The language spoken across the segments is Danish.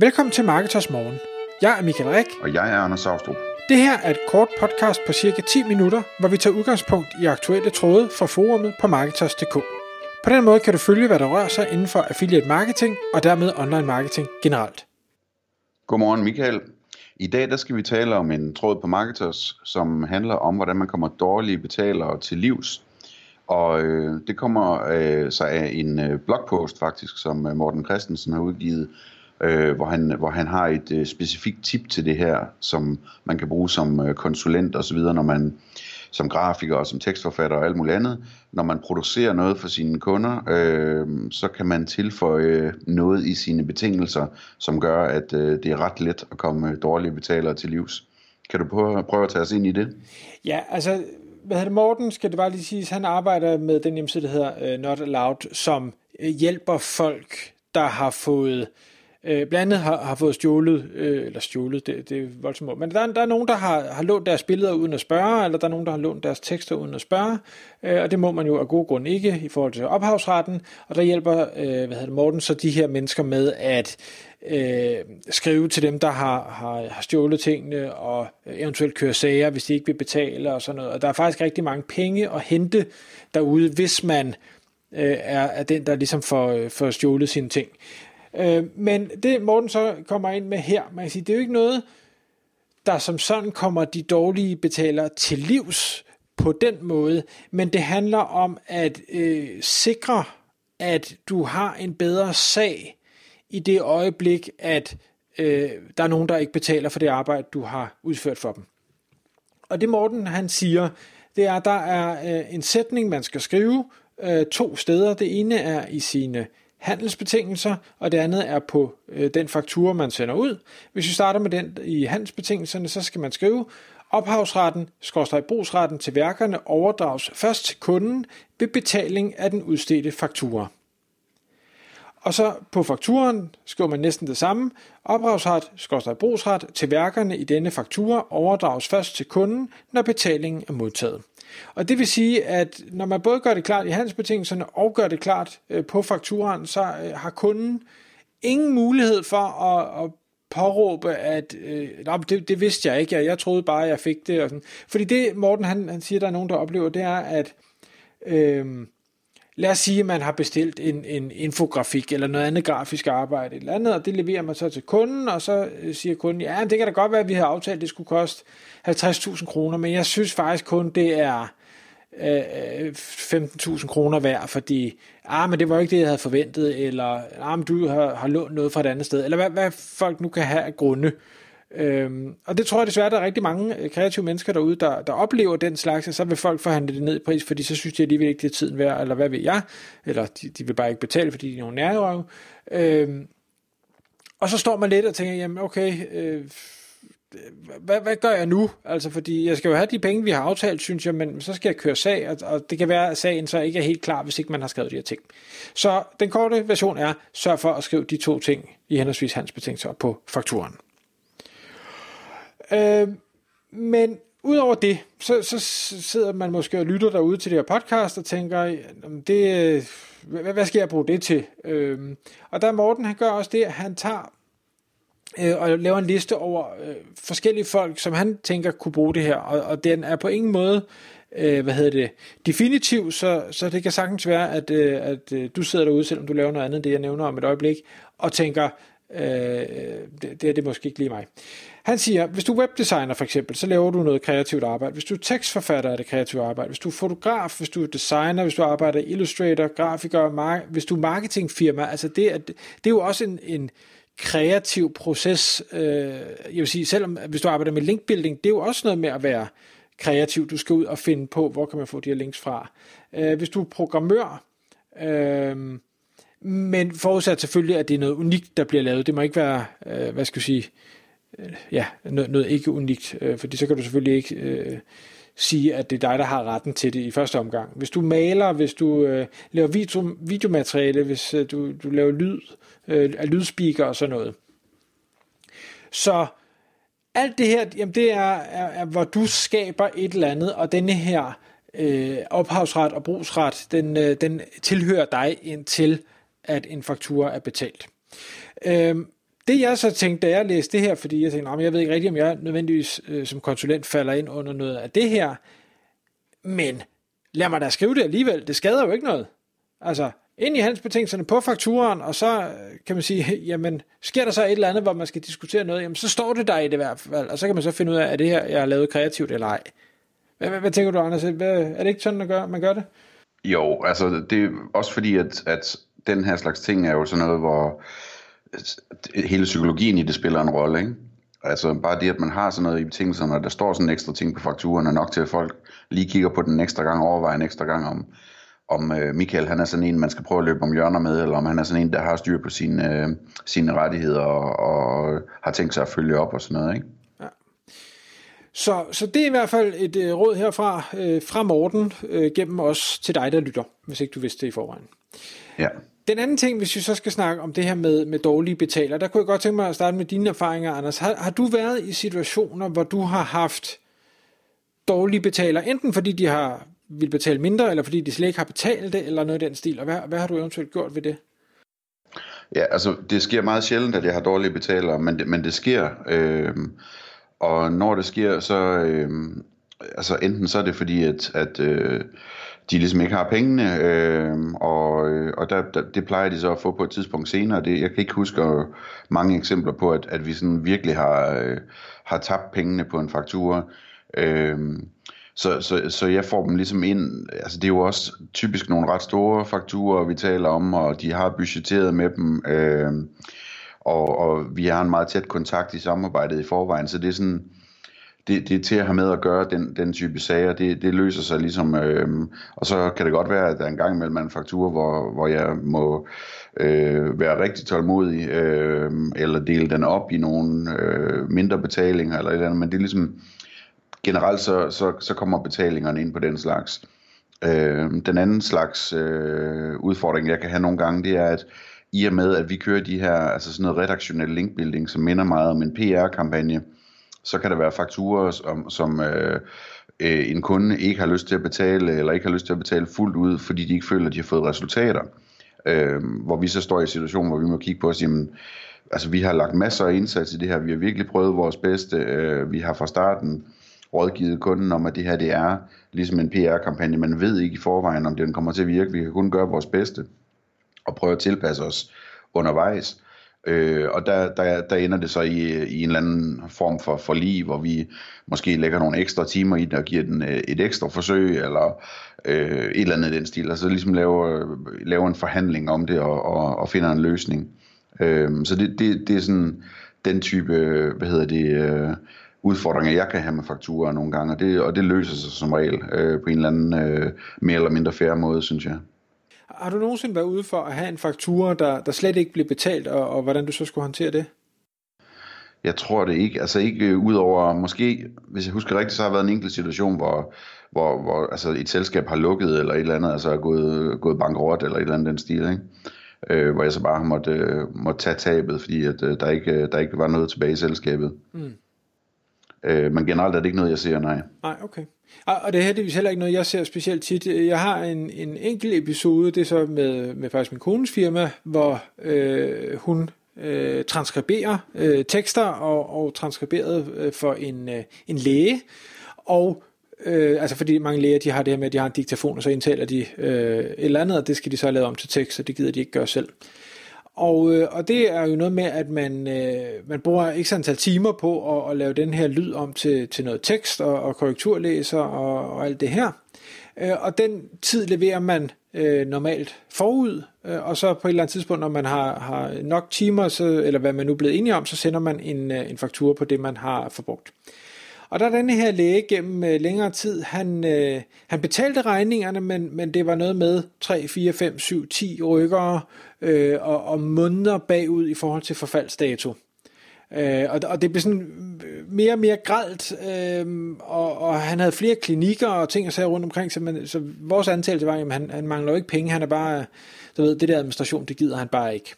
Velkommen til Marketers Morgen. Jeg er Michael Rik. Og jeg er Anders Saustrup. Det her er et kort podcast på cirka 10 minutter, hvor vi tager udgangspunkt i aktuelle tråde fra forumet på Marketers.dk. På den måde kan du følge, hvad der rører sig inden for affiliate marketing og dermed online marketing generelt. Godmorgen Michael. I dag der skal vi tale om en tråd på Marketers, som handler om, hvordan man kommer dårlige betalere til livs. Og øh, det kommer øh, sig af en øh, blogpost faktisk, som øh, Morten Christensen har udgivet, øh, hvor, han, hvor han har et øh, specifikt tip til det her, som man kan bruge som øh, konsulent osv., når man som grafiker og som tekstforfatter og alt muligt andet. Når man producerer noget for sine kunder, øh, så kan man tilføje noget i sine betingelser, som gør, at øh, det er ret let at komme øh, dårlige betalere til livs. Kan du prøve, prøve at tage os ind i det? Ja, altså, hvad hedder det, Morten, skal det bare lige sige, han arbejder med den hjemmeside, der hedder uh, Not Allowed, som øh, hjælper folk, der har fået Øh, Øh, blandt andet har, har fået stjålet, øh, eller stjålet, det, det er voldsomt men der, der er nogen, der har, har lånt deres billeder uden at spørge, eller der er nogen, der har lånt deres tekster uden at spørge, øh, og det må man jo af god grund ikke i forhold til ophavsretten, og der hjælper øh, hvad hedder det, Morten så de her mennesker med at øh, skrive til dem, der har, har, har stjålet tingene, og eventuelt køre sager, hvis de ikke vil betale og sådan noget, og der er faktisk rigtig mange penge at hente derude, hvis man øh, er, er den, der ligesom får, øh, får stjålet sine ting. Øh, men det Morten så kommer ind med her, man kan sige, det er jo ikke noget, der som sådan kommer de dårlige betalere til livs på den måde, men det handler om at øh, sikre, at du har en bedre sag i det øjeblik, at øh, der er nogen, der ikke betaler for det arbejde, du har udført for dem. Og det Morten han siger, det er, at der er øh, en sætning, man skal skrive øh, to steder. Det ene er i sine handelsbetingelser, og det andet er på øh, den faktura, man sender ud. Hvis vi starter med den i handelsbetingelserne, så skal man skrive, ophavsretten, skorstræk brugsretten til værkerne overdrages først til kunden ved betaling af den udstedte faktura. Og så på fakturen skriver man næsten det samme. Ophavsret, skorstræk brugsret til værkerne i denne faktura overdrages først til kunden, når betalingen er modtaget. Og det vil sige, at når man både gør det klart i handelsbetingelserne og gør det klart øh, på fakturen, så øh, har kunden ingen mulighed for at, at påråbe, at øh, det, det vidste jeg ikke, jeg, jeg troede bare, jeg fik det. Og sådan. Fordi det, Morten han, han siger, der er nogen, der oplever, det er, at øh, lad os sige, at man har bestilt en, en infografik eller noget andet grafisk arbejde eller andet, og det leverer man så til kunden, og så øh, siger kunden, ja, det kan da godt være, at vi havde aftalt, at det skulle koste 50.000 kroner, men jeg synes faktisk kun, det er øh, øh 15.000 kroner værd, fordi, ah, men det var ikke det, jeg havde forventet, eller, ah, men du har, har lånt noget fra et andet sted, eller hvad, hvad folk nu kan have af grunde. Øhm, og det tror jeg desværre, der er rigtig mange øh, kreative mennesker derude, der, der oplever den slags, og så vil folk forhandle det ned i pris, fordi så synes de alligevel ikke, det er tiden værd, eller hvad ved jeg, eller de, de vil bare ikke betale, fordi de er nogle nærrøve. Øhm, og så står man lidt og tænker, jamen okay, øh, hvad, hvad gør jeg nu? Altså, fordi jeg skal jo have de penge, vi har aftalt, synes jeg, men så skal jeg køre sag, og, og det kan være, at sagen så ikke er helt klar, hvis ikke man har skrevet de her ting. Så den korte version er, sørg for at skrive de to ting i henholdsvis hans betingelser på fakturen. Øh, men udover det, så, så sidder man måske og lytter derude til det her podcast og tænker, det, øh, hvad, hvad skal jeg bruge det til? Øh, og der Morten, han gør også det, at han tager øh, og laver en liste over øh, forskellige folk, som han tænker kunne bruge det her, og, og den er på ingen måde øh, hvad hedder det, definitiv, så, så det kan sagtens være, at, øh, at øh, du sidder derude, selvom du laver noget andet end det, jeg nævner om et øjeblik, og tænker, øh, det, det er det måske ikke lige mig. Han siger, hvis du er webdesigner for eksempel, så laver du noget kreativt arbejde. Hvis du er tekstforfatter, er det kreativt arbejde. Hvis du er fotograf, hvis du er designer, hvis du arbejder Illustrator, grafiker, mar- hvis du er marketingfirma, altså det er, det er jo også en, en kreativ proces. Øh, jeg vil sige, selvom hvis du arbejder med linkbuilding, det er jo også noget med at være kreativ. Du skal ud og finde på, hvor kan man få de her links fra. Øh, hvis du er programmør, øh, men forudsat selvfølgelig, at det er noget unikt, der bliver lavet. Det må ikke være, øh, hvad skal jeg sige, øh, ja, noget, noget ikke unikt, øh, fordi så kan du selvfølgelig ikke øh, sige, at det er dig, der har retten til det i første omgang. Hvis du maler, hvis du øh, laver video, videomateriale, hvis øh, du, du laver lyd, øh, lydspeaker og sådan noget. Så alt det her, jamen det er, er, er, hvor du skaber et eller andet, og denne her øh, ophavsret og brugsret, den, øh, den tilhører dig indtil, at en faktura er betalt. Øhm, det jeg så tænkte, da jeg læste det her, fordi jeg tænkte, jeg ved ikke rigtigt, om jeg nødvendigvis øh, som konsulent falder ind under noget af det her, men lad mig da skrive det alligevel, det skader jo ikke noget. Altså, ind i hans betingelserne på fakturen, og så øh, kan man sige, jamen, sker der så et eller andet, hvor man skal diskutere noget, jamen, så står det der i det hvert fald, og så kan man så finde ud af, er det her, jeg har lavet kreativt eller ej. Hvad, hvad, hvad tænker du, Anders? Hvad, er det ikke sådan, at man gør det? Jo, altså det er også fordi, at, at den her slags ting er jo sådan noget, hvor hele psykologien i det spiller en rolle, ikke? Altså bare det, at man har sådan noget i betingelserne, og der står sådan en ekstra ting på fakturen, er nok til, at folk lige kigger på den ekstra gang, overvejer en ekstra gang, om, om uh, Michael han er sådan en, man skal prøve at løbe om hjørner med, eller om han er sådan en, der har styr på sine, uh, sine rettigheder, og, og har tænkt sig at følge op og sådan noget, ikke? Ja. Så, så det er i hvert fald et uh, råd herfra, uh, fra Morten, uh, gennem os til dig, der lytter, hvis ikke du vidste det i forvejen. Ja. Den anden ting, hvis vi så skal snakke om det her med, med dårlige betaler, der kunne jeg godt tænke mig at starte med dine erfaringer, Anders. Har, har du været i situationer, hvor du har haft dårlige betaler, enten fordi de har vil betale mindre, eller fordi de slet ikke har betalt det, eller noget i den stil, og hvad, hvad har du eventuelt gjort ved det? Ja, altså det sker meget sjældent, at jeg har dårlige betalere, men det, men det sker. Øh, og når det sker, så øh, altså enten så er det fordi, at, at øh, de ligesom ikke har pengene, øhm, øh, og, og der, der, det plejer de så at få på et tidspunkt senere. Det, jeg kan ikke huske øh, mange eksempler på, at, at vi sådan virkelig har, øh, har tabt pengene på en faktura. Øh, så, så, så jeg får dem ligesom ind, altså det er jo også typisk nogle ret store fakturer, vi taler om, og de har budgetteret med dem, øh, og, og vi har en meget tæt kontakt i samarbejdet i forvejen, så det er sådan, det, det er til at have med at gøre den, den type sager, det, det løser sig ligesom, øh, og så kan det godt være, at der er en gang imellem en faktur, hvor, hvor jeg må øh, være rigtig tålmodig, øh, eller dele den op i nogle øh, mindre betalinger, eller et eller andet, men det er ligesom, generelt så, så, så kommer betalingerne ind på den slags. Øh, den anden slags øh, udfordring, jeg kan have nogle gange, det er, at i og med, at vi kører de her, altså sådan noget redaktionel linkbuilding, som minder meget om en PR-kampagne, så kan der være fakturer, som, som øh, øh, en kunde ikke har lyst til at betale, eller ikke har lyst til at betale fuldt ud, fordi de ikke føler, at de har fået resultater. Øh, hvor vi så står i en situation, hvor vi må kigge på os, jamen, altså vi har lagt masser af indsats i det her, vi har virkelig prøvet vores bedste, øh, vi har fra starten rådgivet kunden om, at det her det er ligesom en PR-kampagne. Man ved ikke i forvejen, om den kommer til at virke. Vi kan kun gøre vores bedste og prøve at tilpasse os undervejs. Øh, og der, der, der ender det så i, i en eller anden form for forlig, hvor vi måske lægger nogle ekstra timer i det og giver den øh, et ekstra forsøg, eller øh, et eller andet i den stil. Altså ligesom laver, laver en forhandling om det og, og, og finder en løsning. Øh, så det, det, det er sådan den type, hvad hedder det, øh, udfordringer, jeg kan have med fakturer nogle gange, og det, og det løser sig som regel øh, på en eller anden øh, mere eller mindre færre måde, synes jeg. Har du nogensinde været ude for at have en faktura, der, der slet ikke blev betalt, og, og hvordan du så skulle håndtere det? Jeg tror det ikke. Altså ikke øh, udover, måske, hvis jeg husker rigtigt, så har der været en enkelt situation, hvor, hvor, hvor altså et selskab har lukket, eller et eller andet, altså er gået, gået bankerot, eller et eller andet den stil, ikke? Øh, hvor jeg så bare måtte, øh, måtte tage tabet, fordi at, øh, der, ikke, der ikke var noget tilbage i selskabet. Mm. Øh, men generelt er det ikke noget, jeg ser, nej. Nej, okay. Og det er heldigvis heller ikke noget, jeg ser specielt tit. Jeg har en, en enkelt episode, det er så med, med faktisk min kones firma, hvor øh, hun øh, transkriberer øh, tekster og, og transkriberet øh, for en, øh, en læge. Og øh, altså fordi mange læger de har det her med, at de har en diktafon, og så indtaler de øh, et eller andet, og det skal de så lave om til tekst, så det gider de ikke gøre selv. Og, øh, og det er jo noget med, at man, øh, man bruger ikke antal timer på at, at lave den her lyd om til, til noget tekst og, og korrekturlæser og, og alt det her. Øh, og den tid leverer man øh, normalt forud, øh, og så på et eller andet tidspunkt, når man har, har nok timer, så, eller hvad man nu er blevet enige om, så sender man en, øh, en faktura på det, man har forbrugt. Og der er denne her læge gennem øh, længere tid, han, øh, han betalte regningerne, men, men det var noget med 3, 4, 5, 7, 10 rykkere øh, og, og måneder bagud i forhold til forfaldsdato. Øh, og, og det blev sådan øh, mere og mere gralt, øh, og, og han havde flere klinikker og ting og sager rundt omkring, så, man, så vores antagelse var, at han, han mangler jo ikke penge, han er bare, du ved, det der administration, det gider han bare ikke.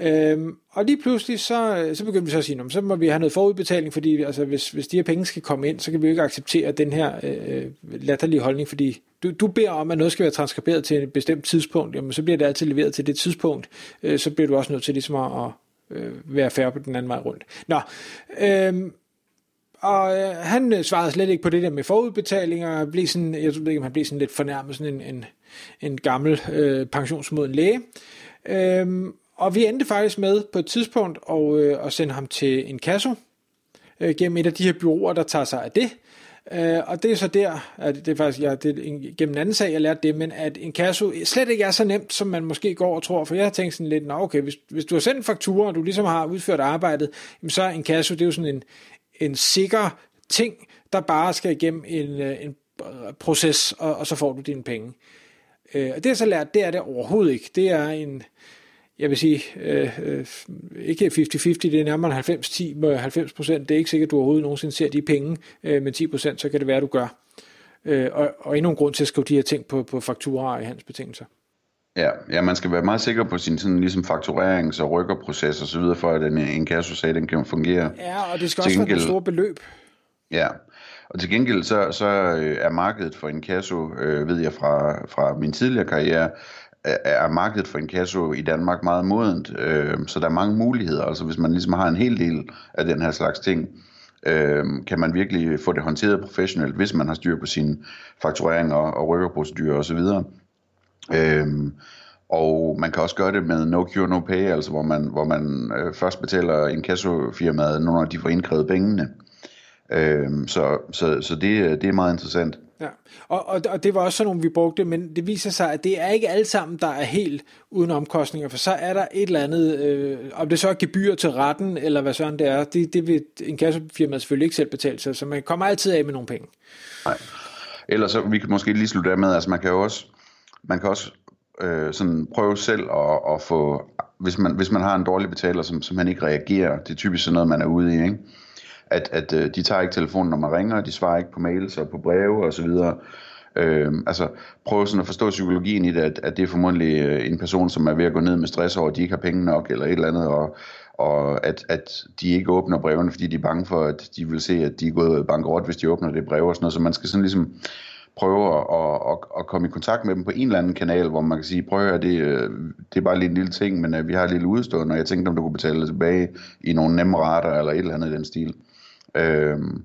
Øhm, og lige pludselig, så, øh, så begyndte vi så at sige, så må vi have noget forudbetaling, fordi altså, hvis, hvis de her penge skal komme ind, så kan vi jo ikke acceptere den her øh, øh, latterlige holdning, fordi du, du beder om, at noget skal være transkriberet til et bestemt tidspunkt, jamen så bliver det altid leveret til det tidspunkt, øh, så bliver du også nødt til ligesom at, øh, være færre på den anden vej rundt. Nå, øh, og øh, han øh, svarede slet ikke på det der med forudbetalinger, blev sådan, jeg ved ikke, om han blev sådan lidt fornærmet, sådan en, en, en gammel øh, pensionsmoden læge. Øhm, og vi endte faktisk med på et tidspunkt at, øh, at sende ham til en kasse øh, gennem et af de her byråer, der tager sig af det. Øh, og det er så der, at det er faktisk ja, det er gennem en anden sag, jeg lærte det, men at en kasse slet ikke er så nemt, som man måske går og tror, for jeg har tænkt sådan lidt, nå okay, hvis, hvis du har sendt en faktura, og du ligesom har udført arbejdet, så er en kasse, det er jo sådan en, en sikker ting, der bare skal igennem en, øh, en proces, og, og så får du dine penge. Øh, og det jeg så lært, det er det overhovedet ikke. Det er en, jeg vil sige, øh, øh, ikke 50-50, det er nærmere 90-10 med 90 procent. Det er ikke sikkert, at du overhovedet nogensinde ser de penge, øh, men 10 procent, så kan det være, at du gør. Øh, og, og endnu en grund til at skrive de her ting på, på fakturer i hans betingelser. Ja, ja, man skal være meget sikker på sin sådan, ligesom fakturerings- og rykkerproces og så videre, for at en, en kassosag, den kan fungere. Ja, og det skal også være et stort beløb. Ja, og til gengæld så, så øh, er markedet for en kasso, øh, ved jeg fra, fra min tidligere karriere, er markedet for inkasso i Danmark meget modent, øh, så der er mange muligheder. Altså hvis man ligesom har en hel del af den her slags ting, øh, kan man virkelig få det håndteret professionelt, hvis man har styr på sin fakturering og, og rykkerprocedurer osv. Øh, og man kan også gøre det med no cure, no pay, altså hvor man, hvor man øh, først betaler en kassofirmaet, når de får indkrævet pengene. Øh, så så, så det, det er meget interessant. Ja, og, og, og det var også sådan nogle, vi brugte, men det viser sig, at det er ikke alle sammen, der er helt uden omkostninger, for så er der et eller andet, øh, om det så er gebyr til retten, eller hvad sådan det er, det, det vil en kassefirma selvfølgelig ikke selv betale sig, så man kommer altid af med nogle penge. Nej, ellers så, vi kan måske lige slutte af med, altså man kan jo også, man kan også øh, sådan prøve selv at, at få, hvis man, hvis man har en dårlig betaler, som, som man ikke reagerer, det er typisk sådan noget, man er ude i, ikke? At, at øh, de tager ikke telefonen, når man ringer, de svarer ikke på mails og på breve og så videre. Øh, altså prøve sådan at forstå psykologien i det, at, at det er formodentlig øh, en person, som er ved at gå ned med stress over, at de ikke har penge nok eller et eller andet, og, og at, at de ikke åbner brevene, fordi de er bange for, at de vil se, at de er gået bankerot, hvis de åbner det brev og sådan noget, så man skal sådan ligesom prøve at, at, at komme i kontakt med dem på en eller anden kanal, hvor man kan sige, prøv at høre, det, øh, det er bare lige en lille ting, men uh, vi har et lille udstående, og jeg tænkte, om du kunne betale det tilbage i nogle nemme rater, eller et eller andet i den stil. Øhm,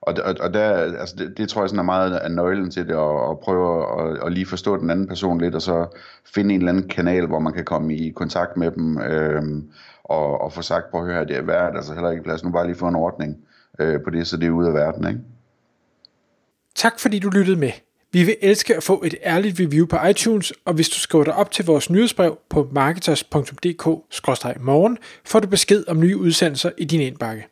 og, og, og der, altså det, det tror jeg sådan er meget af nøglen til det, at, at prøve at, at lige forstå den anden person lidt, og så finde en eller anden kanal, hvor man kan komme i kontakt med dem, øhm, og, og få sagt, prøv at høre, det er værd, altså heller ikke plads, nu bare lige få en ordning øh, på det, så det er ude af verden, ikke? Tak fordi du lyttede med. Vi vil elske at få et ærligt review på iTunes, og hvis du skriver dig op til vores nyhedsbrev på marketers.dk-morgen, får du besked om nye udsendelser i din indbakke.